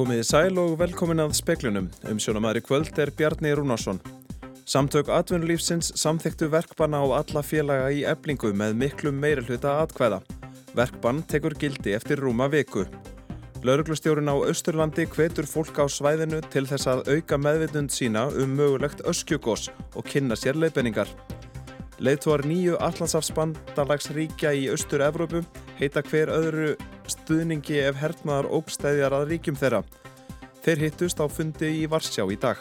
Komiði sæl og velkomin að speklunum. Um sjónamæri kvöld er Bjarni Rúnarsson. Samtök atvinnulífsins samþyktu verkbanna á alla félaga í eblingu með miklum meirulhuta atkvæða. Verkbann tekur gildi eftir rúma viku. Lauruglustjórun á Östurlandi hvetur fólk á svæðinu til þess að auka meðvitund sína um mögulegt öskjugós og kynna sér leifinningar. Leithvar nýju Allandsafsbandalagsríkja í Östur-Evrópu heita hver öðru stuðningi ef herrmaðar ógstæðjar að ríkjum þeirra. Þeir hittust á fundi í Varsjá í dag.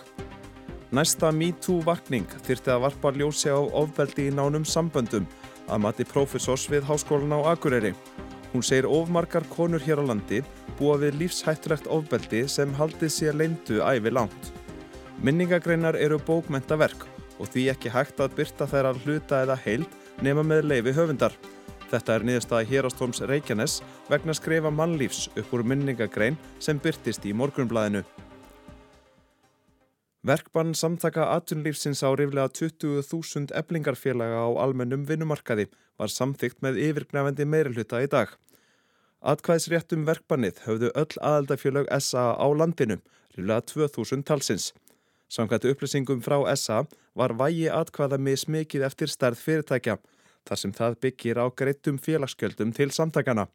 Næsta MeToo vakning þyrti að varpa ljósi á ofbeldi í nánum samböndum að mati profesors við Háskólan á Akureyri. Hún segir ofmarkar konur hér á landi búa við lífshættulegt ofbeldi sem haldið sér leindu æfi langt. Minningagreinar eru bókmentaverk og því ekki hægt að byrta þær að hluta eða heild nema með leifi höfundar. Þetta er niðurstaða Hérastóms Reykjanes vegna skrifa mannlífs upp úr minningagrein sem byrtist í morgunblæðinu. Verkbann samtaka atunlífsins á riflega 20.000 eblingarfélaga á almennum vinnumarkaði var samþygt með yfirgnafendi meirulhuta í dag. Atkvæðsréttum verkbannið höfðu öll aðaldafjölög SA á landinu, riflega 2000 talsins. Samkvæmt upplýsingum frá SA var vægi atkvæða með smikið eftir stærð fyrirtækja, þar sem það byggir á greittum félagsgjöldum til samtakana.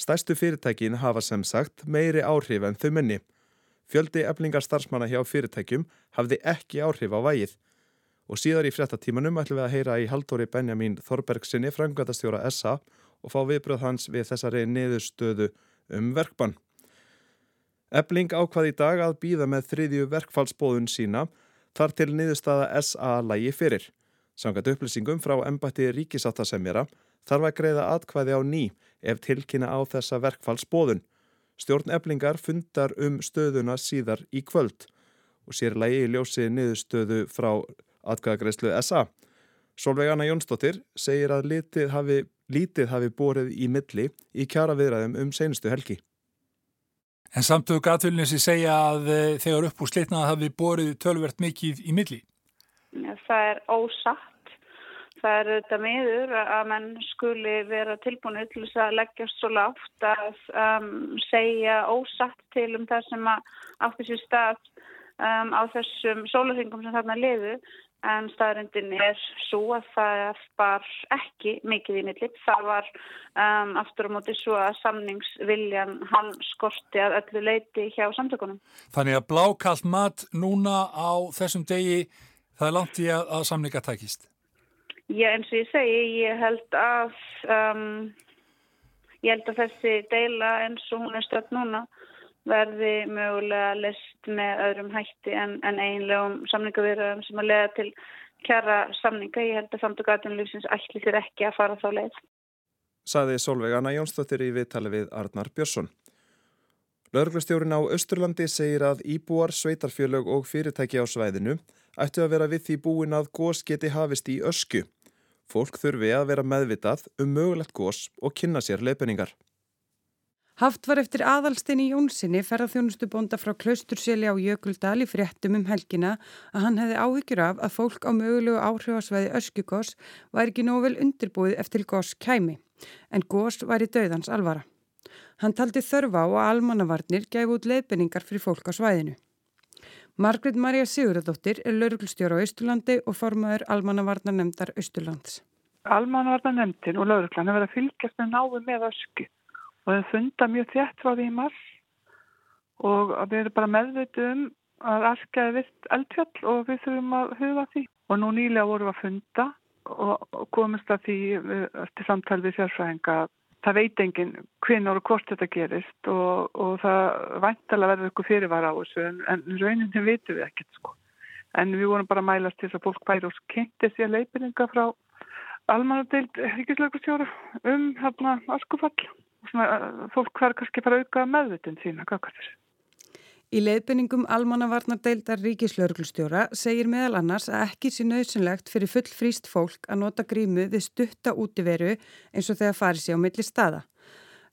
Stærstu fyrirtækin hafa sem sagt meiri áhrif en þau munni. Fjöldi eflingar starfsmanna hjá fyrirtækjum hafði ekki áhrif á vægið. Og síðar í fréttatímanum ætlum við að heyra í Haldóri Benjamin Þorbergsinni, frangvæntastjóra SA og fá viðbröð hans við þessari niðurstöðu um verkbann. Ebling ákvað í dag að býða með þriðju verkfallsbóðun sína þar til niðurstaða SA lægi fyrir. Sangat upplýsingum frá embætti ríkisáttasemjara þarf að greiða atkvæði á ný ef tilkynna á þessa verkfallsbóðun. Stjórn eblingar fundar um stöðuna síðar í kvöld og sér lægi í ljósi niðurstöðu frá atkvæðagreyslu SA. Solveig Anna Jónsdóttir segir að lítið hafi, lítið hafi borið í milli í kjara viðræðum um seinustu helgi. En samtök aðtöluninsi segja að þegar upp úr slitnað hafi borið tölvert mikið í milli? Það er ósatt það er auðvitað miður að menn skuli vera tilbúinu til þess að leggjast svo lágt að um, segja ósatt til um það sem átti sér stað um, á þessum sólarhingum sem þarna liðu en staðrindin er svo að það var ekki mikið í millit. Það var um, aftur á móti svo að samningsviljan hann skorti að öllu leiti hjá samtökunum. Þannig að blákallt mat núna á þessum degi það er langt í að, að samninga tækist? Já eins og ég segi, ég held að um, ég held að þessi deila eins og hún er stöld núna verði mögulega list með öðrum hætti en, en einlegum samningavirðum sem að leiða til kjara samninga. Ég held að samtök aðtunlífsins ætli þér ekki að fara þá leið. Saði Solveig Anna Jónsdóttir í viðtali við Arnar Björnsson. Lörglustjórin á Östurlandi segir að íbúar, sveitarfjölög og fyrirtæki á svæðinu ættu að vera við því búin að gós geti hafist í ösku. Fólk þurfi að vera meðvitað um mögulegt gós og kynna sér leifinningar. Haft var eftir aðalstinni Jónssoni ferðarþjónustu bonda frá Klausturseli á Jökuldal í fréttum um helgina að hann hefði áhyggjur af að fólk á mögulegu áhrifasvæði öskugós var ekki nóg vel undirbúið eftir gós kæmi, en gós var í döðans alvara. Hann taldi þörfa á að almannavarnir gæfu út leifinningar fyrir fólk á svæðinu. Margrit Marja Sigurðardóttir er lauruglustjóra á Östurlandi og formaður almannavarnarnemndar Östurlands. Almannavarnarnemndin og lauruglan hefur verið að fylgjast með náðu með ösku og þau funda mjög þétt frá því í mars og við erum bara meðveitu um að askaði vilt eldfjall og við þurfum að huga því. Og nú nýlega vorum við að funda og komist að því eftir samtal við sérfræðinga að það veit enginn hvernig og hvort þetta gerist og, og það væntalega verður eitthvað fyrirvara á þessu en, en rauninni veitum við ekkert sko. En við vorum bara að mælast til þess að fólk bæri og kynnti sér leifinninga frá almanadeild ríkislauglustjóru um hérna askufall. Svona, fólk hver kannski fara að auka meðvitund sína, hvað hvað þessu? Í leiðbenningum almannavarnadeildar ríkislauglustjóra segir meðal annars að ekki sé nöðsynlegt fyrir full fríst fólk að nota grímu við stutta útiveru eins og þegar farið sé á milli staða.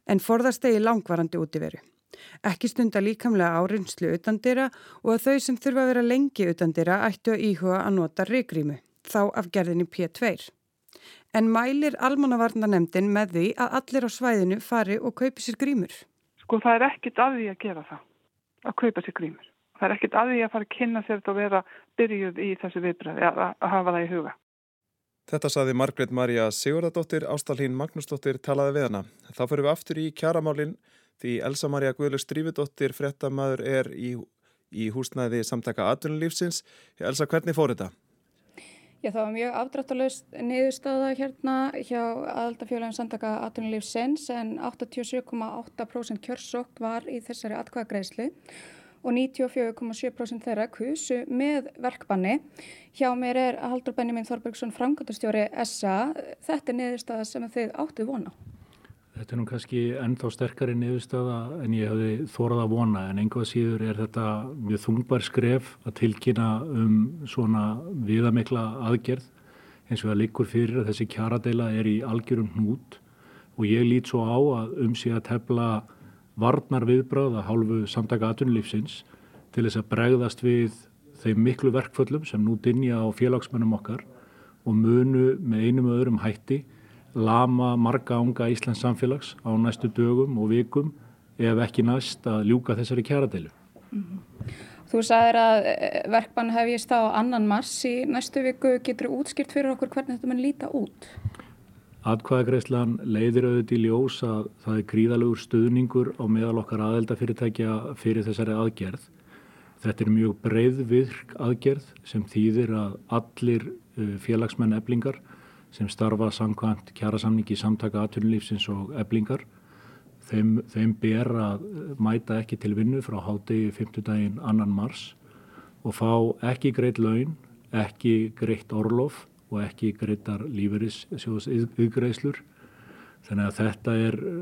En forðast eigi langvarandi útiveru. Ekki stunda líkamlega árinslu utandira og að þau sem þurfa að vera lengi utandira ættu að íhuga að nota ríkgrímu, þá af gerðinni P2. En mælir almannavarnanemdin með því að allir á svæðinu fari og kaupi sér grímur? Sko það er ekkit af því að gera það að kaupa sér grímur. Það er ekkit að því að fara að kynna sér þetta og vera byrjuð í þessu viðbröði að, að hafa það í huga. Þetta saði Margret Marja Sigurðardóttir, Ástalín Magnúsdóttir talaði við hana. Þá fyrir við aftur í kjaramálinn því Elsa Marja Guðlug Strífudóttir frettamæður er í, í húsnæði samtaka atvinnulífsins. Elsa, hvernig fór þetta? Já, það var mjög afdráttalust niðurstaða hérna hjá aðaldafjölagin samtaka atvinnulífsins en 87,8% kjörsókt var í þessari atkvæðagreislu og 94,7% þeirra kusu með verkbanni. Hjá mér er Haldur Benjamin Þorbergsson, framkvæmtastjóri SA. Þetta er niðurstaða sem þið áttuð vona. Þetta er nú kannski ennþá sterkari niðurstaða en ég hefði þórað að vona en einhvað síður er þetta mjög þungbar skref að tilkynna um svona viðamikla aðgerð. Eins og það likur fyrir að þessi kjaradeila er í algjörum hnút og ég lít svo á að um sig að tefla varnar viðbröð að hálfu samtaka aðtunlífsins til þess að bregðast við þeim miklu verkföllum sem nú dinja á félagsmennum okkar og munu með einum öðrum hætti lama marga ánga Íslands samfélags á næstu dögum og vikum ef ekki næst að ljúka þessari kjaradeilu. Mm -hmm. Þú sagðir að eh, verkbann hefjist á annan mars í næstu viku. Getur þú útskýrt fyrir okkur hvernig þetta mun líta út? Atkvæðagreislan leiðir auðvitað í ljós að það er gríðalegur stuðningur á meðal okkar aðeldafyrirtækja fyrir þessari aðgerð. Þetta er mjög breyðvirk aðgerð sem þýðir að allir uh, félagsmenn eblingar sem starfa samkvæmt kjærasamningi samtaka atvinnulífsins og eblingar þeim, þeim ber að mæta ekki til vinnu frá hádegi 5. daginn annan mars og fá ekki greitt laun, ekki greitt orlof og ekki greitar líferissjóðs yðgreislur. Þannig að þetta er eh,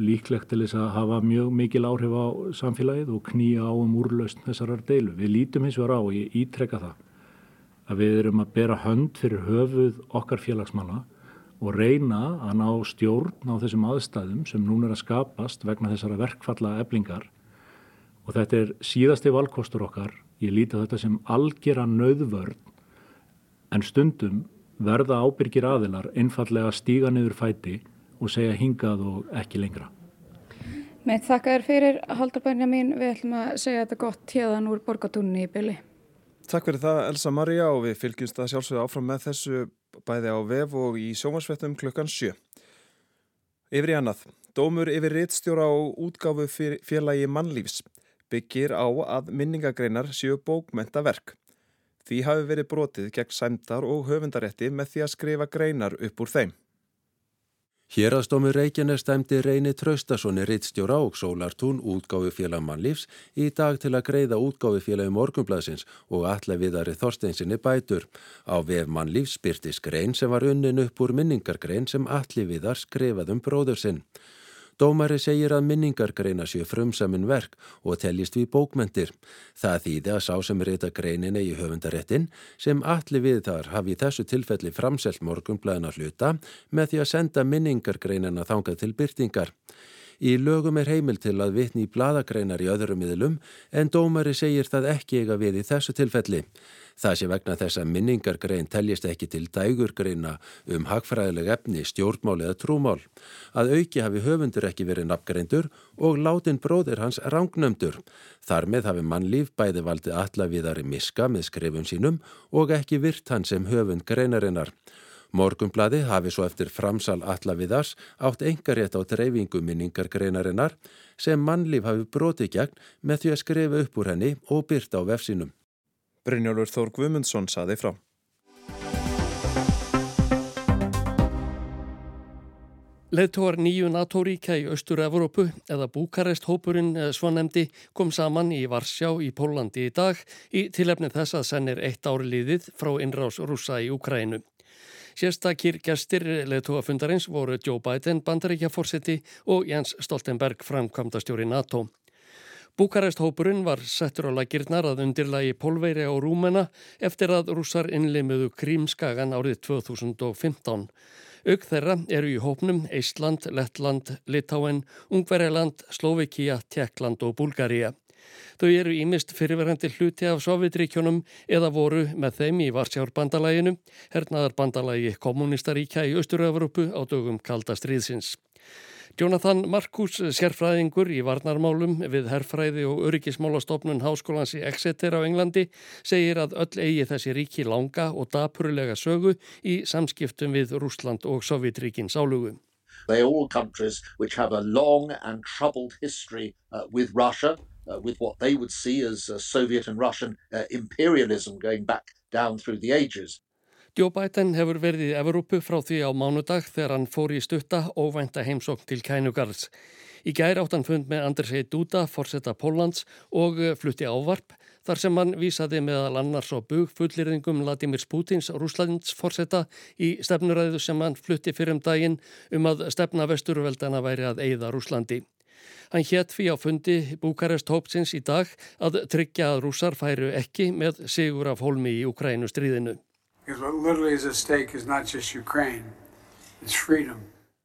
líklegt til þess að hafa mjög mikil áhrif á samfélagið og knýja á um úrlausn þessarar deilu. Við lítum hins vegar á og ég ítrekka það að við erum að bera hönd fyrir höfuð okkar félagsmanna og reyna að ná stjórn á þessum aðstæðum sem núna er að skapast vegna þessara verkfalla eblingar og þetta er síðasti valkostur okkar. Ég líti þetta sem algjör að nauðvörn en stundum verða ábyrgir aðilar einfallega stíga niður fæti og segja hingað og ekki lengra. Með þakka er fyrir haldarbænja mín, við ætlum að segja þetta gott hérðan úr borgatúnni í byli. Takk fyrir það Elsa Maria og við fylgjumst að sjálfsögða áfram með þessu bæði á vef og í sjómansvettum klukkan 7. Yfir í annað, dómur yfir rittstjóra og útgáfu félagi mannlífs byggir á að minningagreinar séu bókmenta verk. Því hafi verið brotið gegn sæmdar og höfundarétti með því að skrifa greinar upp úr þeim. Hérastómi Reykjanes stæmdi Reyni Traustasoni rittstjóra og Sólartún útgáfi félag mannlífs í dag til að greiða útgáfi félagi morgunblæsins og allar viðari Þorsteinsinni bætur. Á vef mannlífs byrtist grein sem var unnin upp úr minningargrein sem allir viðar skrifaðum bróður sinn. Dómari segir að minningar greina sér frumsamin verk og teljist við bókmentir. Það þýði að sá sem reyta greinin eigi höfundaréttin sem allir við þar hafi í þessu tilfelli framselt morgunblæðina hluta með því að senda minningar greinina þangað til byrtingar. Í lögum er heimil til að vitni í bladagreinar í öðrum miðlum en dómari segir það ekki eiga við í þessu tilfelli. Það sé vegna þess að minningargrein teljist ekki til dægurgreina um hagfræðileg efni, stjórnmál eða trúmál. Að auki hafi höfundur ekki verið nafngreindur og látin bróðir hans rángnömdur. Þar með hafi mannlíf bæði valdi allavíðari miska með skrifun sínum og ekki virt hann sem höfund greinarinnar. Morgumblaði hafi svo eftir framsal allavíðars átt engarétt á dreifingu minningargreinarinnar sem mannlíf hafi brotið gegn með því að skrifa upp úr henni og byrta á vefsinum. Brynjólfur Þór Guðmundsson saði frá. Leðtóar nýju NATO-ríkja í Östur-Európu eða Búkarest-hópurinn svo nefndi kom saman í Varsjá í Pólandi í dag í tilefni þess að sennir eitt ári liðið frá innrás rúsa í Ukrænu. Sérstakir gestir leðtóafundarins voru Joe Biden, bandaríkjaforsetti og Jens Stoltenberg, framkvamdastjóri NATO. Búkarest-hópurinn var settur á lagirnar að undirlagi Pólveiri og Rúmena eftir að rússar innleimuðu Krímskagan árið 2015. Auk þeirra eru í hópnum Eistland, Lettland, Litáen, Ungverjaland, Slovikia, Tjekkland og Búlgaria. Þau eru ímist fyrirverandi hluti af Sovjetríkjónum eða voru með þeim í Varsjárbandalaginu, hernaðarbandalagi kommunistaríkja í Östur-Európu á dögum kalda stríðsins. Jonathan Marcus, sérfræðingur í varnarmálum við herrfræði og öryggismálastofnun Háskólans í Exeter á Englandi, segir að öll eigi þessi ríki langa og dapurulega sögu í samskiptum við Rúsland og Sovjetríkin sálugum. They are all countries which have a long and troubled history uh, with Russia, uh, with what they would see as uh, Soviet and Russian uh, imperialism going back down through the ages. Joe Biden hefur verið í Evrópu frá því á mánudag þegar hann fór í stutta óvænta heimsókn til Kænugarðs. Í gæri áttan fund með Andrzej Duda, forsetta Póllands og uh, flutti ávarp þar sem hann vísaði meðal annars á bug fullirðingum Vladimir Putins Rúslands forsetta í stefnuræðu sem hann flutti fyrir um daginn um að stefna vesturveldana væri að eigða Rúslandi. Hann hétt fyrir á fundi Búkarest hópsins í dag að tryggja að rúsar færu ekki með sigur af holmi í Ukrænu stríðinu.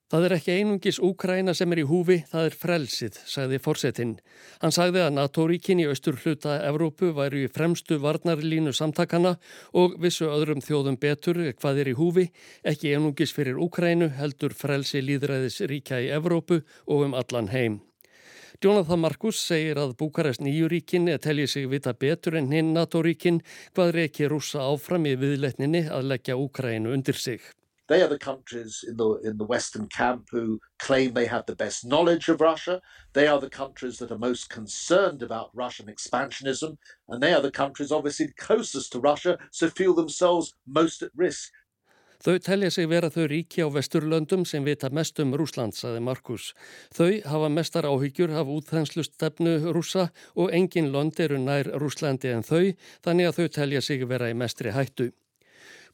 Það er ekki einungis Úkræna sem er í húfi, það er frelsið, sagði fórsetin. Hann sagði að NATO-ríkin í austur hluta Evrópu væri í fremstu varnarlínu samtakana og vissu öðrum þjóðum betur hvað er í húfi, ekki einungis fyrir Úkrænu heldur frelsi líðræðis ríkja í Evrópu og um allan heim. Jonathan Marcus segir að Búkarest nýjuríkin telji sig vita betur en hinn NATO-ríkin hvað reiki rúsa áfram í viðletninni að leggja Úkrænu undir sig. They are the countries in the, in the Western camp who claim they have the best knowledge of Russia. They are the countries that are most concerned about Russian expansionism. And they are the countries obviously closest to Russia, so feel themselves most at risk. Þau telja sig vera þau ríki á vesturlöndum sem vita mest um Rúsland, saði Markus. Þau hafa mestar áhyggjur af útþenslu stefnu rúsa og engin lönd eru nær Rúslandi en þau, þannig að þau telja sig vera í mestri hættu.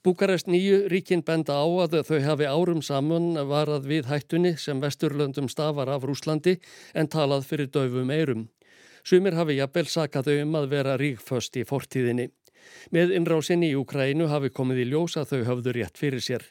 Búkarest nýju ríkin benda á að þau hafi árum saman varað við hættunni sem vesturlöndum stafar af Rúslandi en talað fyrir döfum eirum. Sumir hafi jafnvel sakað þau um að vera ríkföst í fortíðinni. Með innrásinni í Ukrænu hafi komið í ljós að þau höfðu rétt fyrir sér.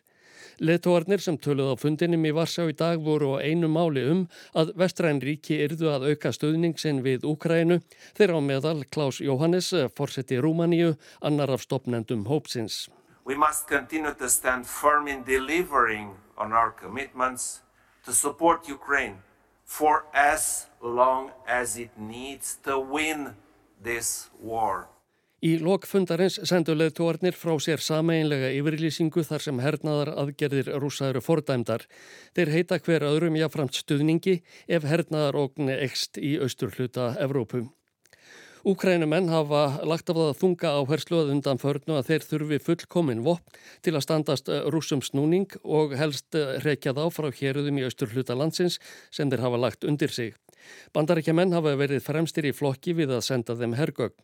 Letóarnir sem töluð á fundinum í Varsjá í dag voru á einu máli um að vestræn ríki yrðu að auka stöðningsin við Ukrænu þeirra á meðal Klaus Jóhannes, forseti Rúmaníu, annar af stopnendum hópsins. We must continue to stand firm in delivering on our commitments to support Ukraine for as long as it needs to win this war. Í lokfundarins sendu leðtúarnir frá sér sameinlega yfirlýsingu þar sem hernaðar aðgerðir rúsa eru fordæmdar. Þeir heita hver öðrum jáframt stuðningi ef hernaðar ógni ekst í austurhluta Evrópu. Úkrænumenn hafa lagt af það að þunga áherslu að undan förnu að þeir þurfi fullkomin vopn til að standast rúsum snúning og helst reykja þá frá héruðum í austurhluta landsins sem þeir hafa lagt undir sig. Bandaríkja menn hafa verið fremstir í flokki við að senda þeim hergögn.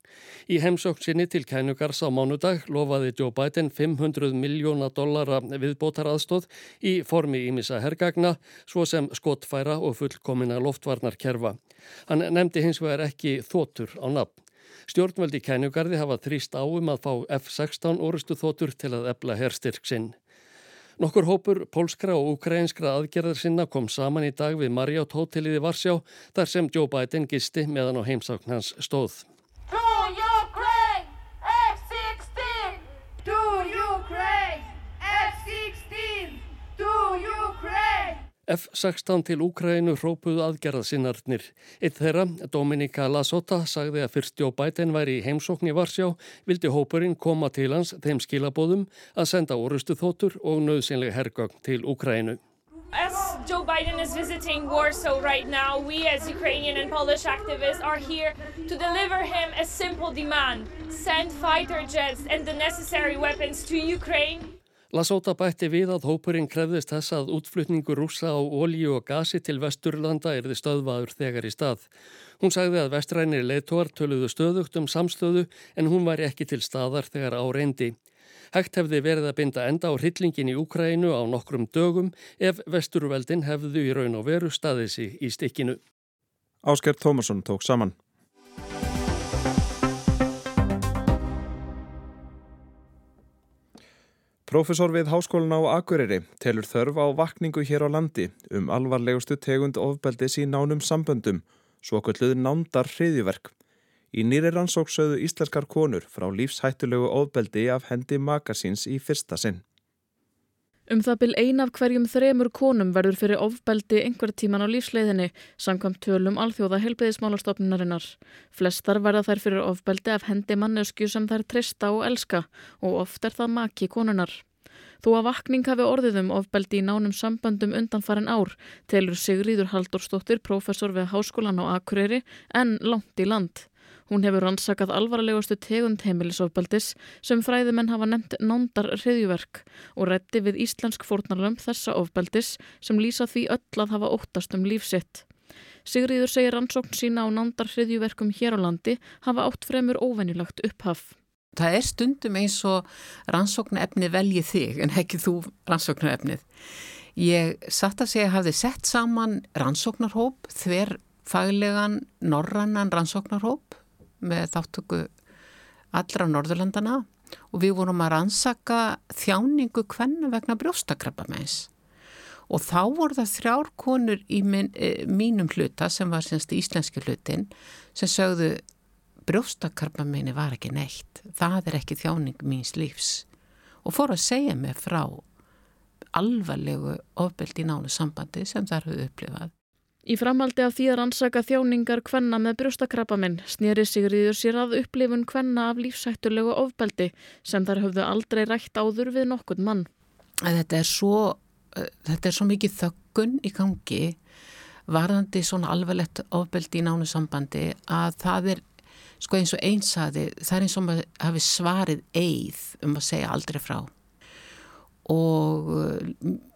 Í heimsókn sinni til kænugars á mánudag lofaði Joe Biden 500 miljóna dollara viðbótaraðstóð í formi ímissa hergagna svo sem skotfæra og fullkomina loftvarnarkerfa. Hann nefndi hins vegar ekki þótur á nafn. Stjórnvöldi kænugarði hafa þrýst áum að fá F-16 orustu þótur til að ebla herstyrk sinn. Nokkur hópur pólskra og ukrainskra aðgerðar sinna kom saman í dag við Marriott hótelið í Varsjá þar sem Joe Biden gisti meðan á heimsákn hans stóð. F-16 til Úkrænu hrópuðu aðgerðasinnarnir. Eitt þeirra, Dominika Lasota, sagði að fyrst Joe Biden væri í heimsókn í Varsjá, vildi hópurinn koma til hans þeim skilabóðum að senda orustu þótur og nöðsynlega hergögn til Úkrænu. As Joe Biden is visiting Warsaw right now, we as Ukrainian and Polish activists are here to deliver him a simple demand. Send fighter jets and the necessary weapons to Ukraine. Lasóta bætti við að hópurinn krefðist þess að útflutningu rúsa á ólíu og gasi til vesturlanda erði stöðvaður þegar í stað. Hún sagði að vestrænir leitóar töluðu stöðugt um samstöðu en hún var ekki til staðar þegar á reyndi. Hægt hefði verið að binda enda á hryllingin í Úkrænu á nokkrum dögum ef vesturveldin hefðu í raun og veru staðið sig í stikkinu. Ásker Tómasson tók saman. Profesor við Háskólan á Akureyri telur þörf á vakningu hér á landi um alvarlegustu tegund ofbeldis í nánum samböndum, svo okkurluð nándar hriðjuverk. Í nýri rannsóksauðu íslenskar konur frá lífshættulegu ofbeldi af hendi makasins í fyrsta sinn. Um það byl ein af hverjum þremur konum verður fyrir ofbeldi einhver tíman á lífsleiðinni, samkvæmt tölum alþjóða helbiðismálastofnunarinnar. Flestar verða þær fyrir ofbeldi af hendi mannesku sem þær trista og elska og oft er það maki konunar. Þó að vakning hafi orðið um ofbeldi í nánum sambandum undanfaren ár telur Sigriður Halldórsdóttir, professor við Háskólan á Akureyri, en langt í land. Hún hefur rannsakað alvarlegustu tegund heimilisofbeldis sem fræðimenn hafa nefnt nándar hriðjuverk og rétti við íslensk fórnarlöm þessa ofbeldis sem lýsa því öll að hafa óttast um lífsitt. Sigriður segir rannsókn sína á nándar hriðjuverkum hér á landi hafa átt fremur óvenjulagt upphaf. Það er stundum eins og rannsóknarefni velji þig en ekki þú rannsóknarefnið. Ég satt að segja að hafði sett saman rannsóknarhóp, þver faglegan norrannan rannsóknarhóp með þáttöku allra Norðurlandana og við vorum að rannsaka þjáningu hvenna vegna brjóstakrabba meins. Og þá voru það þrjár konur í min, e, mínum hluta sem var semst íslenski hlutin sem sögðu brjóstakrabba meini var ekki neitt. Það er ekki þjáning míns lífs. Og fór að segja mig frá alvarlegu ofbeldi í nánu sambandi sem þar höfðu upplifað. Í framhaldi af því að rannsaka þjáningar kvenna með brjóstakrappaminn snýri Sigriður sér að upplifun kvenna af lífsættulegu ofbeldi sem þar höfðu aldrei rætt áður við nokkurn mann. Þetta er svo, þetta er svo mikið þöggun í gangi varðandi svona alvarlegt ofbeldi í nánu sambandi að það er sko eins og einsaði, það er eins og maður hafi svarið eið um að segja aldrei frá og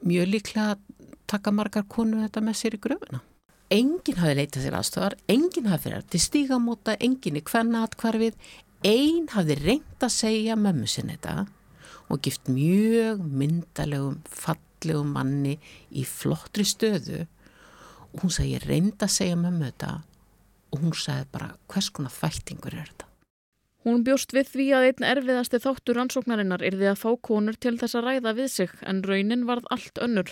mjög líklega taka margar konu þetta með sér í gröfuna enginn hafi leitað sér aðstofar, enginn hafi fyrir til stígamóta, enginn í hverna atkvarfið, einn hafi reynd að segja mömmu sinni þetta og gift mjög myndalegum, fallegum manni í flottri stöðu og hún sagði ég reynd að segja mömmu þetta og hún sagði bara hvers konar þættingur er þetta. Hún bjóst við því að einn erfiðasti þáttur rannsóknarinnar yrði að fá konur til þess að ræða við sig en raunin varð allt önnur.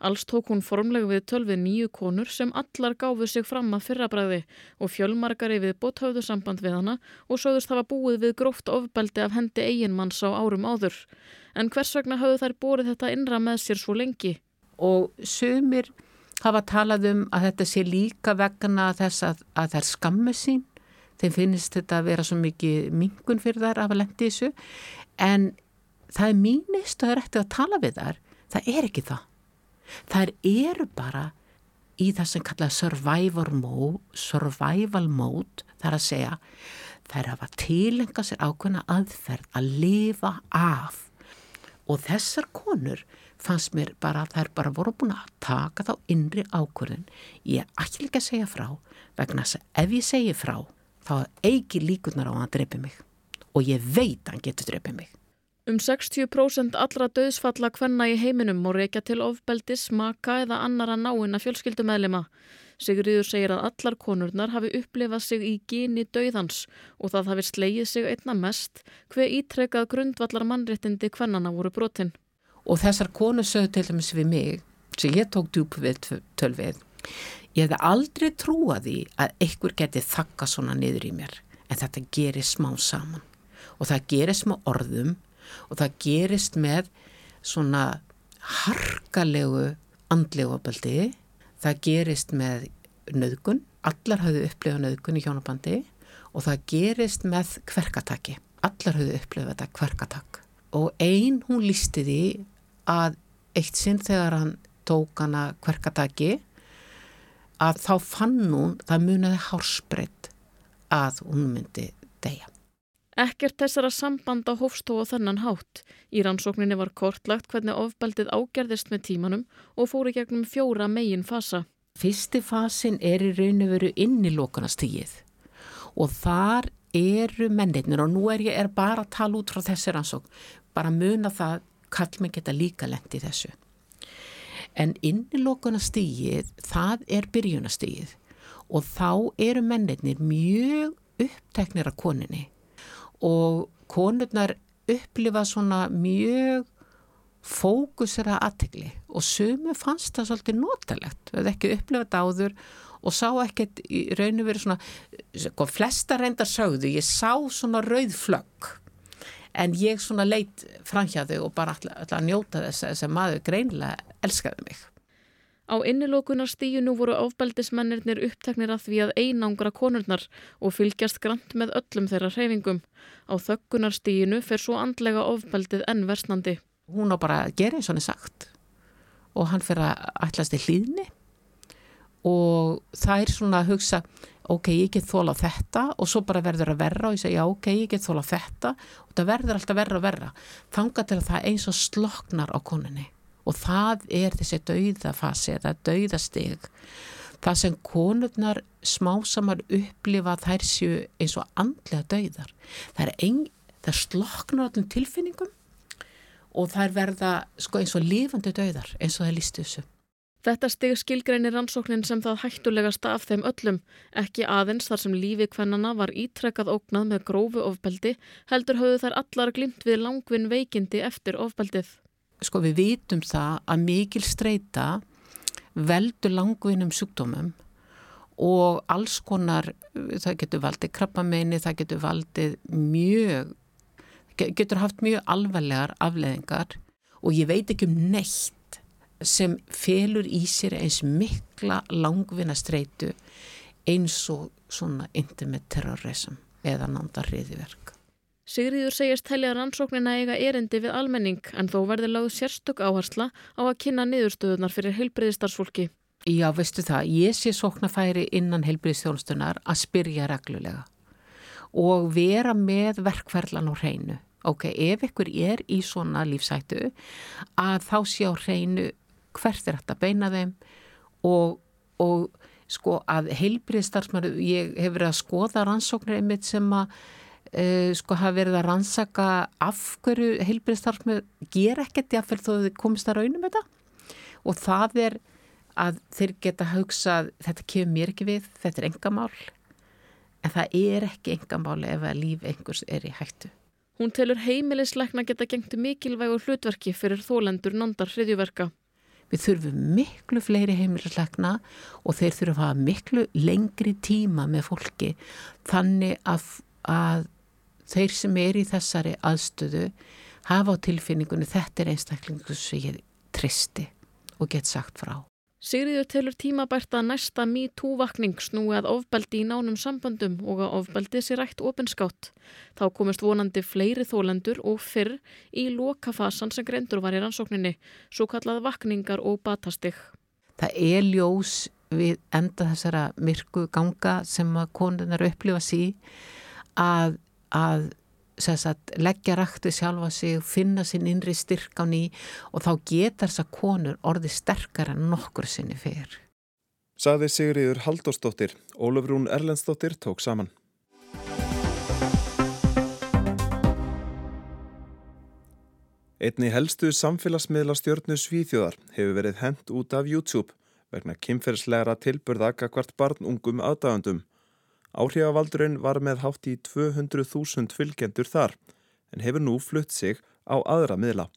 Alls tók hún formleg við tölvið nýju konur sem allar gáfu sig fram að fyrrabræði og fjölmargari við bótt höfðu samband við hana og sögðust hafa búið við gróft ofbeldi af hendi eiginmanns á árum áður. En hvers vegna höfðu þær bórið þetta innra með sér svo lengi? Og sömur hafa talað um að þetta sé líka vegna þess að, að þær skammu sín þeim finnst þetta að vera svo mikið mingun fyrir þær af að lendi þessu en það er mínist og það er eftir að tala við þær. Það er ekki það. Þær eru bara í það sem kallað survival mode, survival mode þar að segja þær hafa tilenga sér ákveðna aðferð að lifa af. Og þessar konur fannst mér bara að þær bara voru búin að taka þá innri ákvörðun. Ég ætl ekki að segja frá vegna þess að ef ég segi frá þá eigi líkunar á að hann drepi mig og ég veit að hann getur drepið mig. Um 60% allra döðsfalla hvenna í heiminum má reykja til ofbeldis, maka eða annara náina fjölskyldumæðlima. Sigriður segir að allar konurnar hafi upplifað sig í geni döðans og það hafi slegið sig einna mest hver ítrekað grundvallar mannréttindi hvennana voru brotin. Og þessar konur sögðu til dæmis við mig, sem ég tók djúp við tölvið, Ég hefði aldrei trúað því að einhver geti þakka svona niður í mér en þetta gerist smá saman. Og það gerist með orðum og það gerist með svona harkalegu andlegu opaldi, það gerist með nöðgun, allar hafðu upplifað nöðgun í hjónabandi og það gerist með kverkataki, allar hafðu upplifað þetta kverkatak. Og ein hún lísti því að eitt sinn þegar hann tók hana kverkataki að þá fann hún, það muniði hárspreitt að hún myndi deyja. Ekkert þessara sambanda hófstóa þennan hátt. Í rannsókninni var kortlagt hvernig ofbeldið ágerðist með tímanum og fóru gegnum fjóra megin fasa. Fyrsti fasin er í raun og veru inn í lókunastígið og þar eru mennirnir og nú er ég er bara að tala út frá þessi rannsókn, bara muna það kall mig geta líka lendi þessu. En innilókunastígið, það er byrjunastígið og þá eru mennirnir mjög uppteknir af koninni og konurnar upplifa svona mjög fókusera aðtegli og sumu fannst það svolítið notalegt, við hefði ekki upplifað þetta áður og sá ekkert í rauninu verið svona, sko, flesta reyndar sögðu, ég sá svona rauð flögg en ég svona leitt framhjáðu og bara alltaf að njóta þess að þess að maður greinlega elskaði mig. Á innilokunarstíjunu voru ofbeldismennirnir uppteknir að því að einangra konurnar og fylgjast grant með öllum þeirra hreyfingum. Á þöggunarstíjunu fer svo andlega ofbeldið enn versnandi. Hún á bara að gera eins og hann er sagt og hann fer að ætlasti hlýðni og það er svona að hugsa ok, ég get þóla þetta og svo bara verður að verra og ég segja ok, ég get þóla þetta. Og það verður alltaf verra og verra. Þanga til að það eins og sloknar á koninni og það er þessi dauðafasi eða dauðastig. Það sem konurnar smásamar upplifa þær séu eins og andlega dauðar. Það ein, það sloknar allum tilfinningum og þær verða sko, eins og lifandi dauðar eins og það lístu þessu Þetta stig skilgreinir rannsóknin sem það hættulegasta af þeim öllum, ekki aðeins þar sem lífi kvennana var ítrekkað ógnað með grófu ofbeldi, heldur höfðu þær allar glimt við langvinn veikindi eftir ofbeldið. Sko við vitum það að mikil streyta veldur langvinnum sjúkdómum og alls konar, það getur valdið krabbameini, það getur valdið mjög, getur haft mjög alvarlegar afleðingar og ég veit ekki um neitt sem felur í sér eins mikla langvinna streytu eins og svona intimate terrorism eða nándar hriðiverk. Sigriður segist telja rannsóknina eiga erindi við almenning en þó verði láð sérstök áhersla á að kynna niðurstöðunar fyrir heilbriðistarsfólki. Já, veistu það, ég sé sóknafæri innan heilbriðstjónustunar að spyrja reglulega og vera með verkferðlan á hreinu. Ok, ef ykkur er í svona lífsættu að þá sé á hreinu hvert er hægt að beina þeim og, og sko að heilbriðistarsmar, ég hef verið að skoða rannsóknir einmitt sem að uh, sko hafa verið að rannsaka af hverju heilbyrðistarfsmið ger ekkert jáfnvel þó þau komist að raunum þetta og það er að þeir geta hugsað þetta kemur mér ekki við, þetta er engamál en það er ekki engamáli ef að líf einhvers er í hættu. Hún telur heimilisleikna geta gengt mikilvægur hlutverki fyrir þólendur nondar hriðjuverka. Við þurfum miklu fleiri heimilisleikna og þeir þurfum að hafa miklu lengri tíma með fólki þannig að, að þeir sem er í þessari aðstöðu hafa á tilfinningunni þetta er einstaklingu sem ég tristi og get sagt frá. Sigriður telur tímabært að næsta MeToo-vakning snúi að ofbeldi í nánum samböndum og að ofbeldi sér rætt opinskátt. Þá komist vonandi fleiri þólendur og fyrr í lokafasan sem grendur var í rannsókninni, svo kallað vakningar og batastig. Það er ljós við enda þessara myrku ganga sem að konunar upplifa sí að að sagt, leggja rætti sjálfa sig, finna sinn innri styrk á ný og þá getar þess að konur orði sterkar en nokkur sinni fyrir. Saði Sigriður Haldósdóttir, Ólafrún Erlendsdóttir tók saman. Einni helstu samfélagsmiðla stjórnu Svíþjóðar hefur verið hendt út af YouTube vegna kynferðslegra tilburða kakvart barnungum aðdægandum. Áhrifavaldurinn var með hátt í 200.000 fylgjendur þar en hefur nú flutt sig á aðra miðla.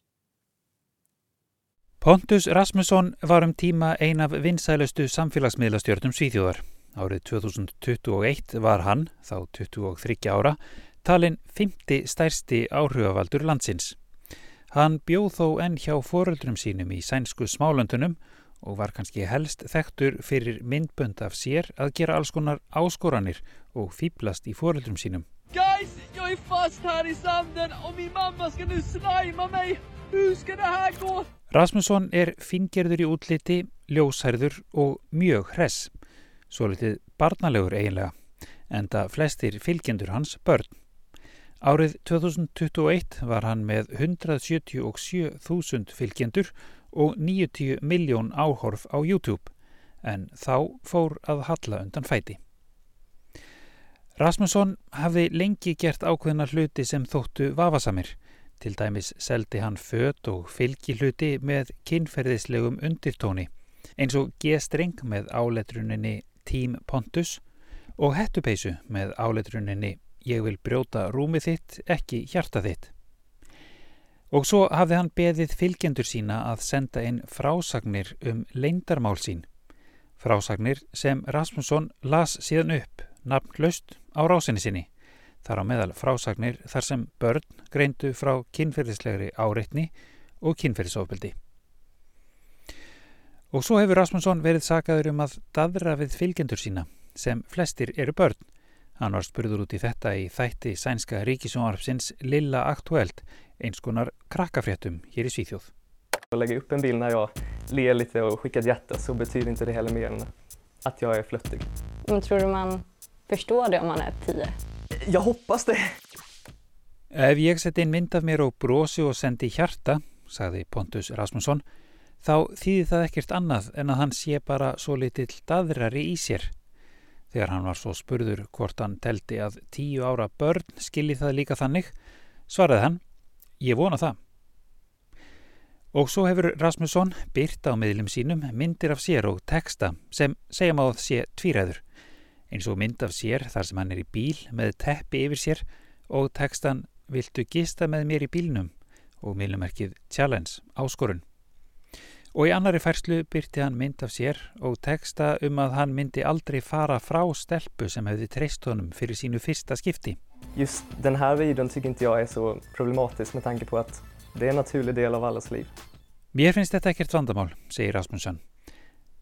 Pontus Rasmusson var um tíma ein af vinsælustu samfélagsmiðlastjórnum Svíþjóðar. Árið 2021 var hann, þá 23 ára, talinn 50 stærsti áhrifavaldur landsins. Hann bjóð þó enn hjá foreldrum sínum í sænsku smálöndunum og var kannski helst þekktur fyrir myndbönd af sér að gera alls konar áskoranir og fýblast í foreldrum sínum. Guys, ég er fast hér í sanden og mín mamma skal nu slæma mig. Hú skal það hæg gå? Rasmusson er fingerður í útliti, ljósærður og mjög hress. Svo litið barnalegur eiginlega, enda flestir fylgjendur hans börn. Árið 2021 var hann með 177.000 fylgjendur og 90 miljón áhorf á YouTube en þá fór að halla undan fæti. Rasmusson hafði lengi gert ákveðna hluti sem þóttu vafasamir. Til dæmis seldi hann fött og fylgi hluti með kynferðislegum undirtóni eins og G-streng með áletruninni Team Pontus og hettupeisu með áletruninni Ég vil brjóta rúmið þitt, ekki hjarta þitt. Og svo hafði hann beðið fylgjendur sína að senda inn frásagnir um leindarmál sín. Frásagnir sem Rasmusson las síðan upp, nafnlaust á rásinni sinni. þar á meðal frásagnir þar sem börn greindu frá kynferðislegri áreitni og kynferðisofbildi. Og svo hefur Rasmusson verið sagaður um að dadra við fylgjendur sína sem flestir eru börn. Hann var spurður út í þetta í þætti sænska ríkisjónarpsins Lilla Aktuelt, eins konar krakkafréttum hér í Svíþjóð. Att lägga upp en bild när jag ler lite och skickar ett hjärta så betyder inte det heller mer än att jag är flöttig. Men tror du man förstår det om man är tio? Jag hoppas det. Ef ég seti inn mynd af mér og brosi og sendi hjarta, sagði Pontus Rasmusson, þá þýði það ekkert annað en að hann sé bara svo litill daðrari í sér. Þegar hann var svo spurður hvort hann teldi að tíu ára börn skilji það líka þannig, svaraði hann, ég vona það. Og svo hefur Rasmusson byrt á miðlum sínum myndir af sér og texta sem segjum á að sé tvíræður. Eins og mynd af sér þar sem hann er í bíl með teppi yfir sér og textan Viltu gista með mér í bílnum og miðlumerkið Challenge áskorun. Og í annari færslu byrti hann mynd af sér og texta um að hann myndi aldrei fara frá stelpu sem hefði treyst honum fyrir sínu fyrsta skipti. Just den här videon tycker inte jag är så problematisk med tanke på att det är en naturlig del av allas liv. Mér finnst þetta ekkert vandamál, segir Rasmussen.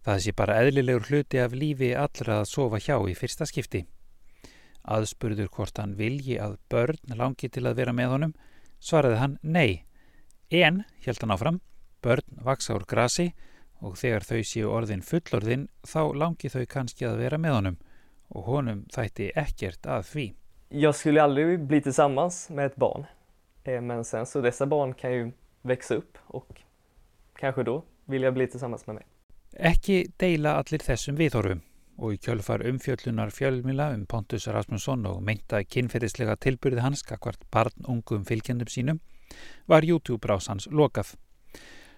Það sé bara eðlilegur hluti af lífi allra að sofa hjá í fyrsta skipti. Aðspurður hvort hann vilji að börn langi til að vera með honum, svaraði hann nei. En, held hann áfram, börn vaksa úr grasi og þegar þau séu orðin fullorðin þá langi þau kannski að vera með honum og honum þætti ekkert að því. Jag skulle aldrig bli tillsammans med ett barn. Eh, men sen så dessa barn kan ju växa upp och kanske då vill jag bli tillsammans med mig. Ekki deila allir þessum viðhorfum og í kjölfar umfjöllunar fjölmila um Pontus Rasmusson og meinta kynferðislega tilbyrði hans kakvart barnungum fylgjendum sínum var YouTube-rás hans lokað.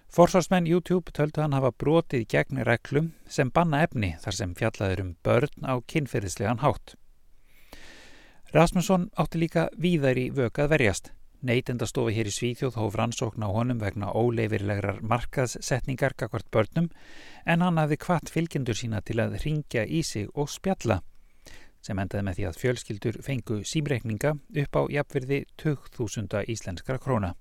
Forsvarsmenn YouTube töldu hann hafa brotið gegn reglum sem banna efni þar sem fjallaður um börn á kynferðislegan hátt. Rasmusson átti líka víðar í vökað verjast. Neytendastofa hér í Svíþjóð hóf rannsókn á honum vegna óleifirlegrar markaðsetningar kakvart börnum en hann hafði kvart fylgjendur sína til að ringja í sig og spjalla sem endaði með því að fjölskyldur fengu símreikninga upp á jafnverði 20.000 íslenskra króna.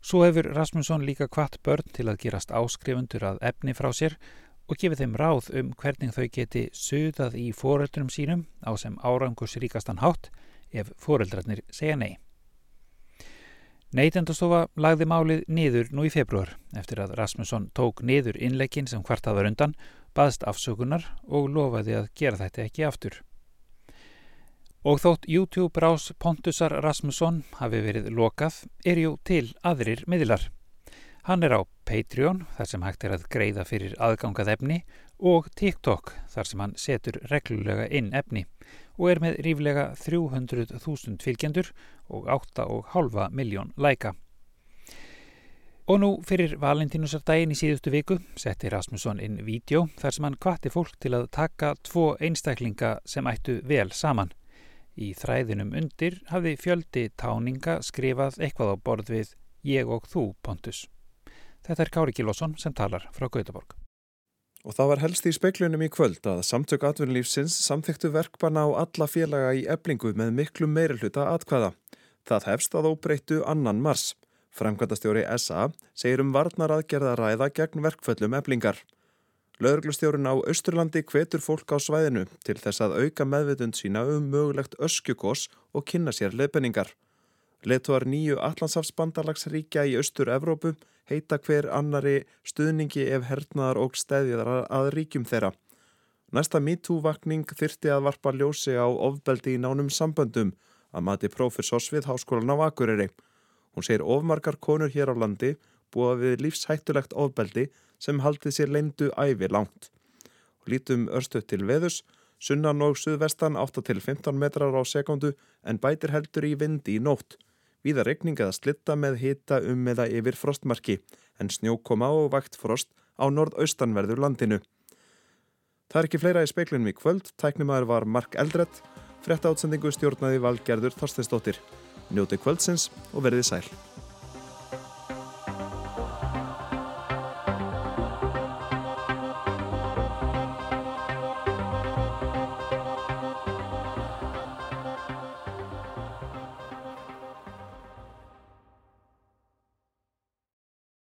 Svo hefur Rasmusson líka kvart börn til að gerast áskrifundur að efni frá sér og gefið þeim ráð um hvernig þau geti suðað í foreldrum sínum á sem árangusríkastan hátt ef foreldrarnir segja nei. Neytendastofa lagði málið niður nú í februar eftir að Rasmusson tók niður innleikin sem hvartað var undan, baðst afsökunar og lofaði að gera þetta ekki aftur. Og þótt YouTube rás Pontusar Rasmusson hafi verið lokað er jú til aðrir miðlar. Hann er á Patreon þar sem hægt er að greiða fyrir aðgangað efni og TikTok þar sem hann setur reglulega inn efni og er með ríflega 300.000 fylgjendur og 8,5 miljón læka. Og nú fyrir valentínusardaginn í síðustu viku setti Rasmusson inn vídeo þar sem hann kvatti fólk til að taka tvo einstaklinga sem ættu vel saman. Í þræðinum undir hafði fjöldi táninga skrifað eitthvað á borð við Ég og þú, Pontus. Þetta er Kári Gilvason sem talar frá Gautaborg. Og það var helst í speiklunum í kvöld að samtök atvinnulífsins samþyktu verkbanna á alla félaga í eblingu með miklu meiri hluta atkvæða. Það hefst að óbreyttu annan mars. Framkvæmtastjóri SA segir um varnar aðgerða ræða gegn verkföllum eblingar. Lauruglustjórin á Östurlandi hvetur fólk á svæðinu til þess að auka meðvitund sína um mögulegt öskjukos og kynna sér leifbenningar. Letuar nýju Allandsafsbandalagsríkja í Östur-Evrópu heita hver annari stuðningi ef hernaðar og stæðjar að ríkjum þeirra. Næsta MeToo-vakning þyrti að varpa ljósi á ofbeldi í nánum samböndum að mati profesors við Háskólan á Akureyri. Hún segir ofmarkar konur hér á landi búa við lífshættulegt ofbeldi sem haldið sér leindu ævi langt. Lítum örstu til veðus, sunnan og suðvestan 8-15 metrar á sekundu en bætir heldur í vindi í nótt. Víða regning eða slitta með hita um eða yfir frostmarki en snjókoma og vakt frost á nordaustanverður landinu. Það er ekki fleira í speiklunum í kvöld, tæknimaður var Mark Eldredd, frett átsendingu stjórnaði valgerður Þorsteinsdóttir. Njóti kvöldsins og verði sæl.